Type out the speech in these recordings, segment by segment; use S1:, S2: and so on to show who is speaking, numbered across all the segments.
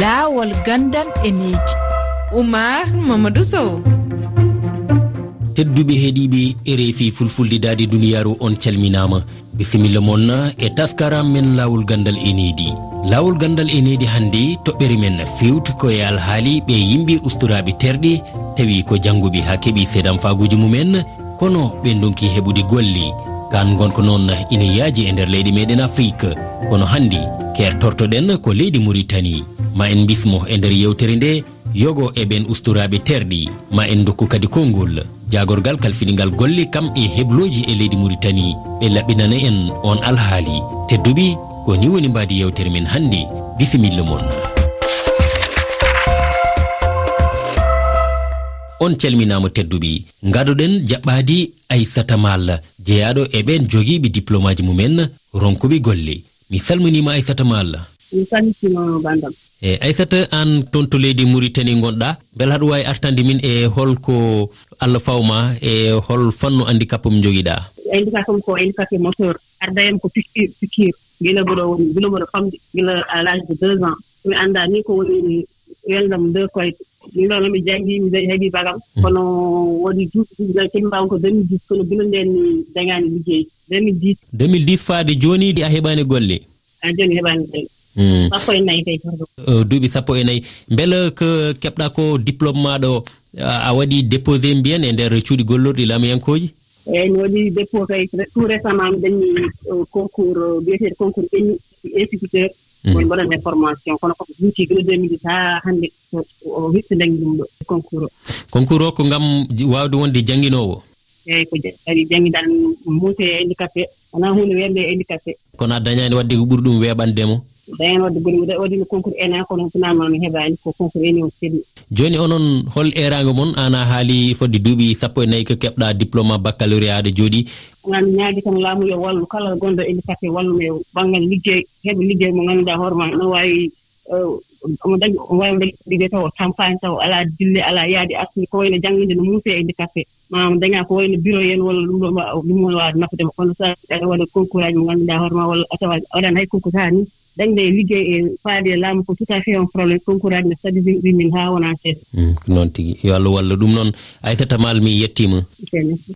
S1: laawol gandal e needi oumar mamadou sow.
S2: Tedduɓe heeɗiɓe e refi fulfuldidade duniyaru on calminama bisimilla moon e taskaram men lawol gandal e needi lawol gandal e needi hannde toɓɓere men fewti koye alhaali ɓe yimɓe ustoraɓe terɗe tawi ko jannguɓe ha keeɓi seedan faguji mumen kono ɓe donki heɓude golle. Kan gonko noon ina yaaji e nder leyɗe meɗen afrique kono hannde kertortoɗen ko leydi mauritanie. ma en bismo e nder yewtere nde yogo e ɓen usturaɓe terɗi ma en dokku kadi konngol jagorgal kalfiningal golle kam e hebloji e leydi mauritanie ɓe laɓɓinana en on alhaali. Tedduɓe ko ni woni mbadi yewtere men hannde bisimilla mon. On calminama tedduɓe gadoɗen jaɓɓadi aissata mal jeeyaɗo eɓen jogiiɓe diplôme aji mumen ronkuɓe golle. Mi salminima aissata mal
S3: mi salmitima bandam
S2: e aissata an toon to leydi maritani gonɗa beela haɗum wawi artande min e holko allah fawma e hol fannu handicap mo joguiɗa
S3: handicap am ko handicapé e moteur. Ardayam ko piqure piqure gila mboɗo woni gila mboɗo famɗi gila à l' l'âge de deux ans. Mi annda ni ko woni weldam deux koyɗe. Min ɗon nomi janngii mi heɓii bagam. Hmm. Kono waɗi duuɓi ɗiɗi kadi mbawan ko 2010 kono bino nden mi dañani liggey. 2010
S2: 2010 faade jooni a heɓani golle.
S3: A jooni heɓani golle. Hmm. sappo e nayi dey euh,
S2: duuɓi sappo e nayi. Beele ko keɓɗa ko diplôme maɗo euh, a waɗi déposé mbiyen e nder cuuɗi gollorɗi laamuyankoji
S3: eyyi mi waɗi déposé tout récemment mi dañi euh, concours biyeteeɗo concours instituteur. Hmm. Woni mbaɗan e formation. Kono koko juuti gila 2010 haa hannde o hitta dañi ɗum ɗo concours o.
S2: Concours o ko ngam waawde wonde jannginoowo?
S3: Eyyi ko ari jannginal muute handicapé. Wonaa huunde weerde e handicapé.
S2: Kono a dañaani waɗde ko ɓuri ɗum weeɓandemo
S3: dayen wadde goni waɗino concours ena kono finalement mi e heɓani ko concours eni o selli
S2: joni onon hol erago moon an a haali fodde duuɓi sappo e nayyi ko keɓɗa diplôme baccalauréat aɗa jooɗi.
S3: An ñaagi tan laamu yo wallu kala gonɗo ene fati e, e banggal liggey heɓa liggey mo ngannduɗaa hoore ma no waawi eh, omo dañi omo wawi dañi liggey taw o tampani taw ala dille ala yaade arsude ko wayno jannginde no muusee e handicapé mama dañaa ko wayno bureau yen walla ɗum ɗum ɗum won wawde nafdema kono sa aɗa waɗa concours aji mo ngannduɗaa hoore ma walla atawa waɗani hay concours haa ni dañde e liggey e faade e laamu ko tout à fait on probléme konkuraaji ne stabilisiri min haa wonaa seesa ko
S2: hmm, noon tigi. Yo allah walla ɗum noon. Aissata mal mi yettiima.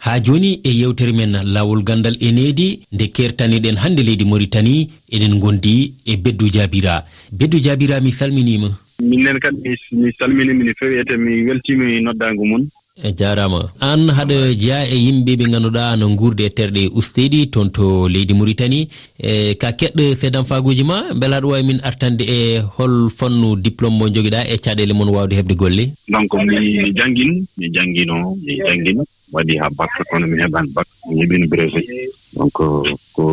S2: Haa jooni e yewtere men laawol ganndal e needi nde keertaniɗen hannde leydi maritani eɗen gondi e beddu jaabira. Beddu jaabira mi salminiima.
S4: Minen kadi mi salminimi no fewi ete mi weltiima e noddaango mon
S2: E jarama. An haɗa jeeya e yimɓe ɓe ganduɗa no gurde e terɗe usteɗi toon to leydi mauritanie e ka keɗɗo seedan faguji ma beela aɗa wawi min artande e hol fannu diplôme mo joguiɗa e caɗele moon wawde heɓde golle.
S4: Donc mi jangguin mi jangguino mi jangguino waɗi ha bac kono mi heɓani bac mi heɓino brevet. donc euh, euh, ko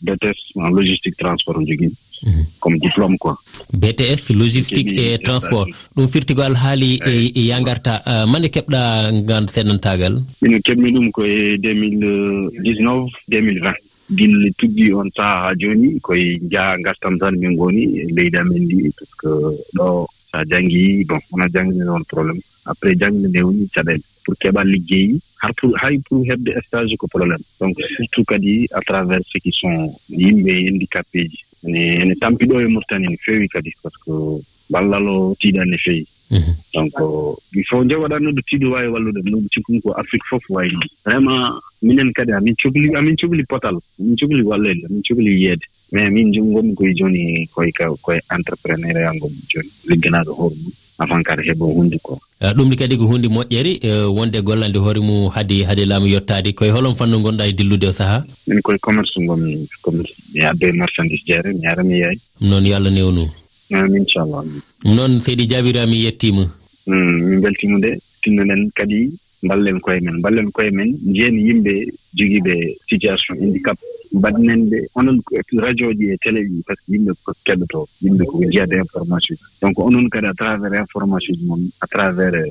S4: bts en logistique transport o jogii mhm. comme diplôme quoi.
S2: Bts logistique et euh, transport. ɗum firti ko alhaali e, e yangarta. Mande keɓɗa gan seɗantagal
S4: mino keɓmi ɗum koye 2019 2020 gille tuggi on saha ha joni koye njaha ngartam tan min goni e leydi amen ndi par ce que ɗo sa janggi bon wona janngine ɗon probléme après janngine nde woni caɗeele. pour keɓa liggeyi har pour hay pour heɓde stage ko probléme donc surtout kadi à travers ce qui sont yimɓe handicapé ji. Ene ene tampiɗo e murtani no feewi kadi par ce que ballal o tiiɗan ne feewi Mhm. donc il faut nde waɗatno ɗo tiiɗo waawi wallude ɗum cikkumi ko afrique fof wayi ɗum vraiment minen kadi amin cohli amin cohli potal. Amin cohli wallede amin cohli yiyeede mais min ngonmi koye jooni koye koye entrepreneuriat ngonmi jooni ligganaaɗo hoore mum avant kadi heɓo hunde ko
S2: euh, ɗum ni kadi ko hunde moƴƴere euh, wonde gollande hoore mum hade hade laamu yettaade koye holon fannu ngonɗa e dillude o sahaa?
S4: Min koye commerce ngomi commerce. Mi addo marchandise jeere mi ara mi
S2: yeey noon yo allah newnu.
S4: amin
S2: inchallah noon seydi jaabira mi yettima
S4: hmm, min beltima de tinnoɗen kadi mballen koye men. Mballen koye men njeeni yimɓe jogiiɓe situation handicap. Mbaɗnen ɓe onon radio ji e télé ji par ce que yimɓe ko keɗoto yimɓe ko jiyade information. Donc onon kadi à travers information ji mon à travers euh,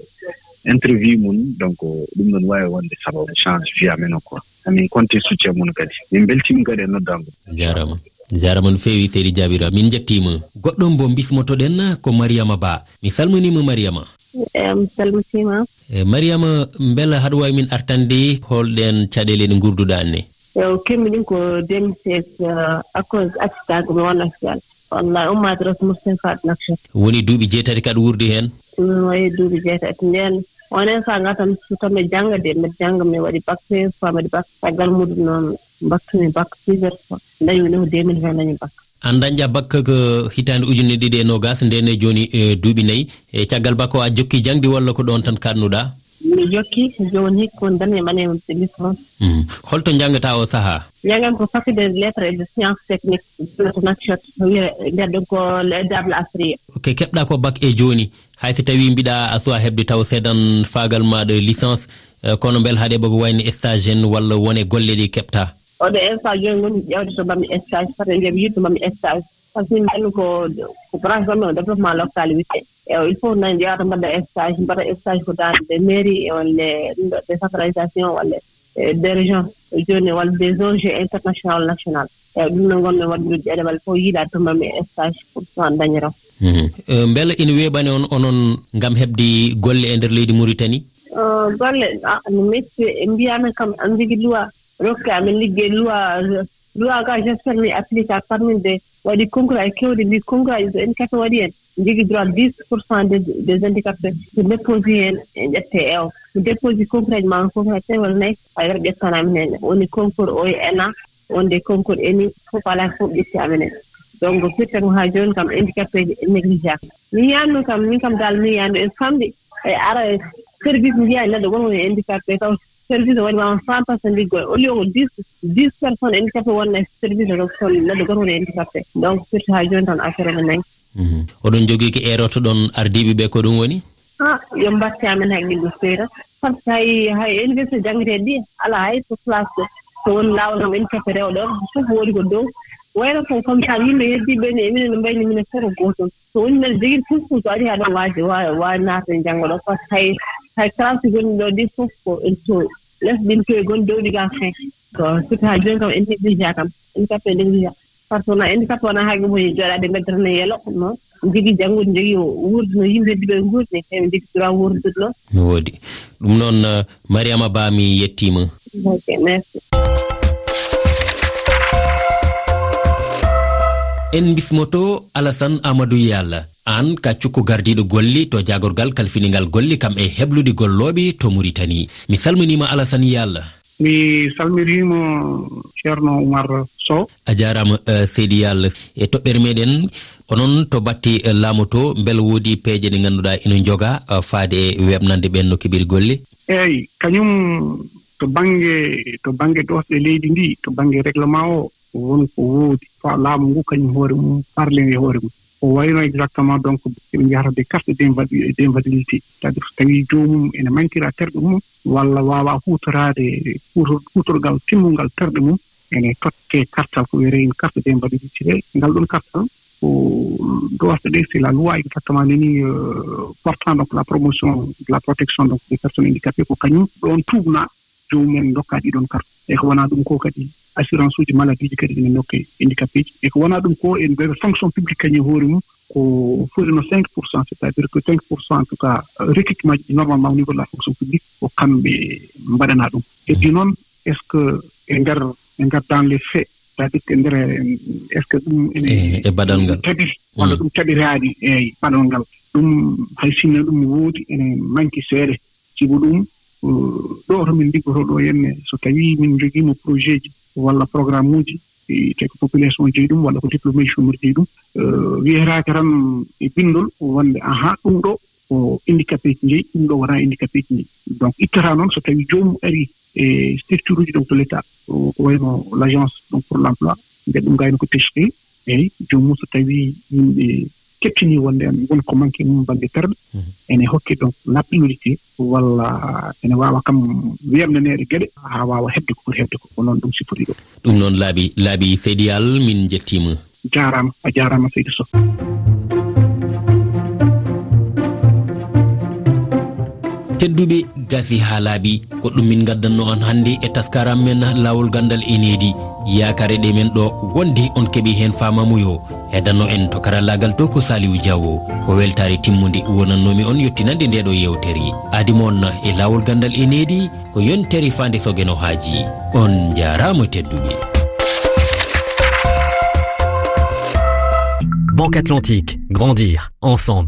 S4: interview mun donc ɗum ɗon waawi wonde sababu change fiya men o quoi. Amin compté soutien mun kadi. Min mbeltima kadi e noddaango
S2: jarama jarama no fewi seydi jabira min jettima goɗɗon bo bismotoɗen ko mariama ba. Mi salminima mariama.
S3: Mi salmitima
S2: e eh, mariama beela haɗa wawi min artande holɗen caɗele ɗe gurduɗa anne
S3: ew kemmi ɗin ko 2016 à cause accident ko mi wonata gal wallahi ummade rasmoustin faɗ nakchat
S2: woni duuɓi jeetati kaɗa wurdi heen?
S3: Mm, Wayi duuɓi jeetati. Nden onen faa gatam so tan jannga de mbiɗa jannga mi waɗi bac p faa mbiɗa bac caggal muɗum noon mbattumi bac plusieurs fois dañmi ɗo 2020 dañi bac
S2: an dañƴa bakka ko hitande ujunne ɗiɗi e nogas nden e duuɓi nayyi. E caggal bakka o a jokki jangdi walla ko ɗon tan kaɗnuɗa
S3: mi jokki joni hikka woni darmi e ɓaneema licence
S2: mhm. holto janngata o saaha
S3: jangam ko faculté lettre et de science technique to nakchat wiyee ndeer ɗon ko dable asria
S2: ok keɓɗa ko bac e joni hay so tawi mbiɗa a suwa heɓde taw seedan faagal maɗa licence e, kono beel haade boko wayno stage en walla wone golle ɗe keɓta.
S3: oɗo instant joni woni ƴewde to mbami stage sato e mbiyaɓe yiɗ mbami stage. Par ce que min nganndi ko ko branche o développement local wiyete e il faut nani ƴewata mbaɗa stage mbaɗa stage ko daande de mairie e walla ɗum ɗo décentralisation walla eh, des régions. Joni walla des ong international national. Eyi ɗum no ngonmi waddude walla fof yiiɗa to mbami stage pour soan dañiram
S2: hmm. eh, mbela ina weeɓani on onon ngam heɓde golle e ndeer leydi mauritanie?
S3: Eh, golle ah, mi mbiyamen kam an jogii loi rokki amin liggey loi loi ga j' mi applique a farminde waɗi concours aji keewɗi mbi concours aji so en. Waɗi heen jogii droit dix pour cent des handicapé so déposi heen e ƴette ew so déposi concours aji maa concours aji tawi walla nayi ayra ƴettan amin heen woni concours o e ena wonde concours eni fof alaa fof ƴetti amin heen donc firta ko haa jooni kam handicapé ji e négligeable. Mi yiyaanno kam min kam dal mi yiyaanno en famɗi e ara e service mbiya neɗɗo won woni handicapé e taw service waɗi waɗi cent fantasen liggoy au lieu ko dix dix personnes handicapé wonna service o so neɗɗo goto woni handicapé donc surtout haa jooni tan affaire omo nangi.
S2: Mhm. Oɗon jogii ko eroto ɗon ardiiɓe ɓee ko ɗum woni?
S3: A yo mbatte amen haqqil ɗo par ce que hay hay université janngeteeɗe ɗi alaa hay to place ɗo so woni laawol kam handicapé rew ɗon fof woodi ko dow. Wayno ko comme ça yimɓe heddiiɓe ne eminen no mbayni minen fof ko gooton so woni men jogii fof so arii haa ɗon waaji waawi naata e janngo ɗo. Par ce que hay hay classe gonɗi ɗo ndi fof ko en to lesɗin toye goni dowɗi ga fin to surtout haa joni kam en négligé kam handicapé en négligé par ce que noon handicapé wona haage mum jooɗaade meddetana yelo noon jogii janngude jogii wuurduno yimɓe heddi ɓe nguurni eɓe jogii droit wuurdude ɗo.
S2: No woodi. Ɗum noon euh, mariama ba mi yettima
S3: ok merci.
S2: En bismoto alassane amadou yalla an kaccuko gardiɗo golli to jagorgal kalfiningal golli kam e heblude golloɓe to muritani. Mi salminima alassane yalla
S5: mi salmirima ceerno oumar sow.
S2: A jarama uh, eh, seydi yalla e toɓɓere meɗen onon to batti eh, laamu to beele woodi peeje ɗe ngannduɗa ina joga uh, eh, faade e weɓnande ɓen no keɓiri golle
S5: eeyi kañum to baŋnge to baŋnge ɗosɗe leydi ndi to baŋnge réglement o wonko woodi. Fa laamu ngu kañum hoore mum parlini e hoore mum. o wayno exactement donc eɓe njahata de carte d' invalidité c' à dire so tawii joomum ene mankira terɗe mum walla waawa huutoraade huutorgal timmungal terɗe mum ene totte kartal ko wiyereen carte d' invalidité ɗe ngal ɗon kartal ko droite ɗe c'est la loi exactement nani euh, portant donc la promotion de la protection donc des personnes handicapées ko kañum ɗon tuubnaa joomumen dokkaa ɗiɗon carte e ko wonaa ɗum ko kadi assurance uji maladie ji kadi ene nokke handicapé ji. E ko wonaa ɗum ko en mbiyaɓe fonction publique kañum e hoore mum ko fulino cinq pour cent c' est à dire que cinq pour cent en tout cas euh, recrutement ji normalement au niveau de la fonction publique ko kamɓe mbaɗanaa ɗum. Heddi noon est ce que e ndeer e ndeer dans les faits c' à dire que ndeer est ce que ɗum
S2: eh, e baɗal ngal.
S5: taɓi mm. walla ɗum taɓiraani eeyi baɗal ngal. Ɗum hay sinno ɗum woodi ene manque seeɗe sibo ɗum euh, ɗo to min liggotoo ɗoo henne so tawii min jogiima projet ji. walla programme uji te ko population jeyi ɗum walla ko diplôme ji jeyi ɗum eh, wiyetaake tan e binndol wonde ahan ɗum ɗo ko indicapé ji njeyi ɗum ɗo wonaa indicapé ji njeyi. Donc ittata noon so tawii joomum arii e structure uji donc de l' état ko wayno l' agence donc pour l' emploi mbiya ɗum ngayno ko pecte eyi joomum so tawii yimɓe kebtini wonde en wonko manque e mum bannde terɗe mhm. ene hokki ɗon laɓɓinude te walla ene waawa kam weemnaneede geɗe haa waawa heɓde ko foti heɓde ko ko noon ɗum sifori ɗo.
S2: Ɗum noon laaɓi laaɓi seydiyal min jettima
S5: jaarama a jaarama seydi sow.
S2: tedduɓe gasi ha laaɓi. Ko ɗum min gaddanno on hannde e taskaram men lawol gandal enedi yakare ɗe men ɗo wonde on keeɓi hen famamuyo hedanno en to karallagal to ko saliwu diawo ko weltare timmude wonannomi on yettinande ndeɗo yewtere adimon e lawol gandal enedi ko yontere fande sogeno haaji. On jarama tedduɓe.
S6: Banque Atlantique, grandir ensemble.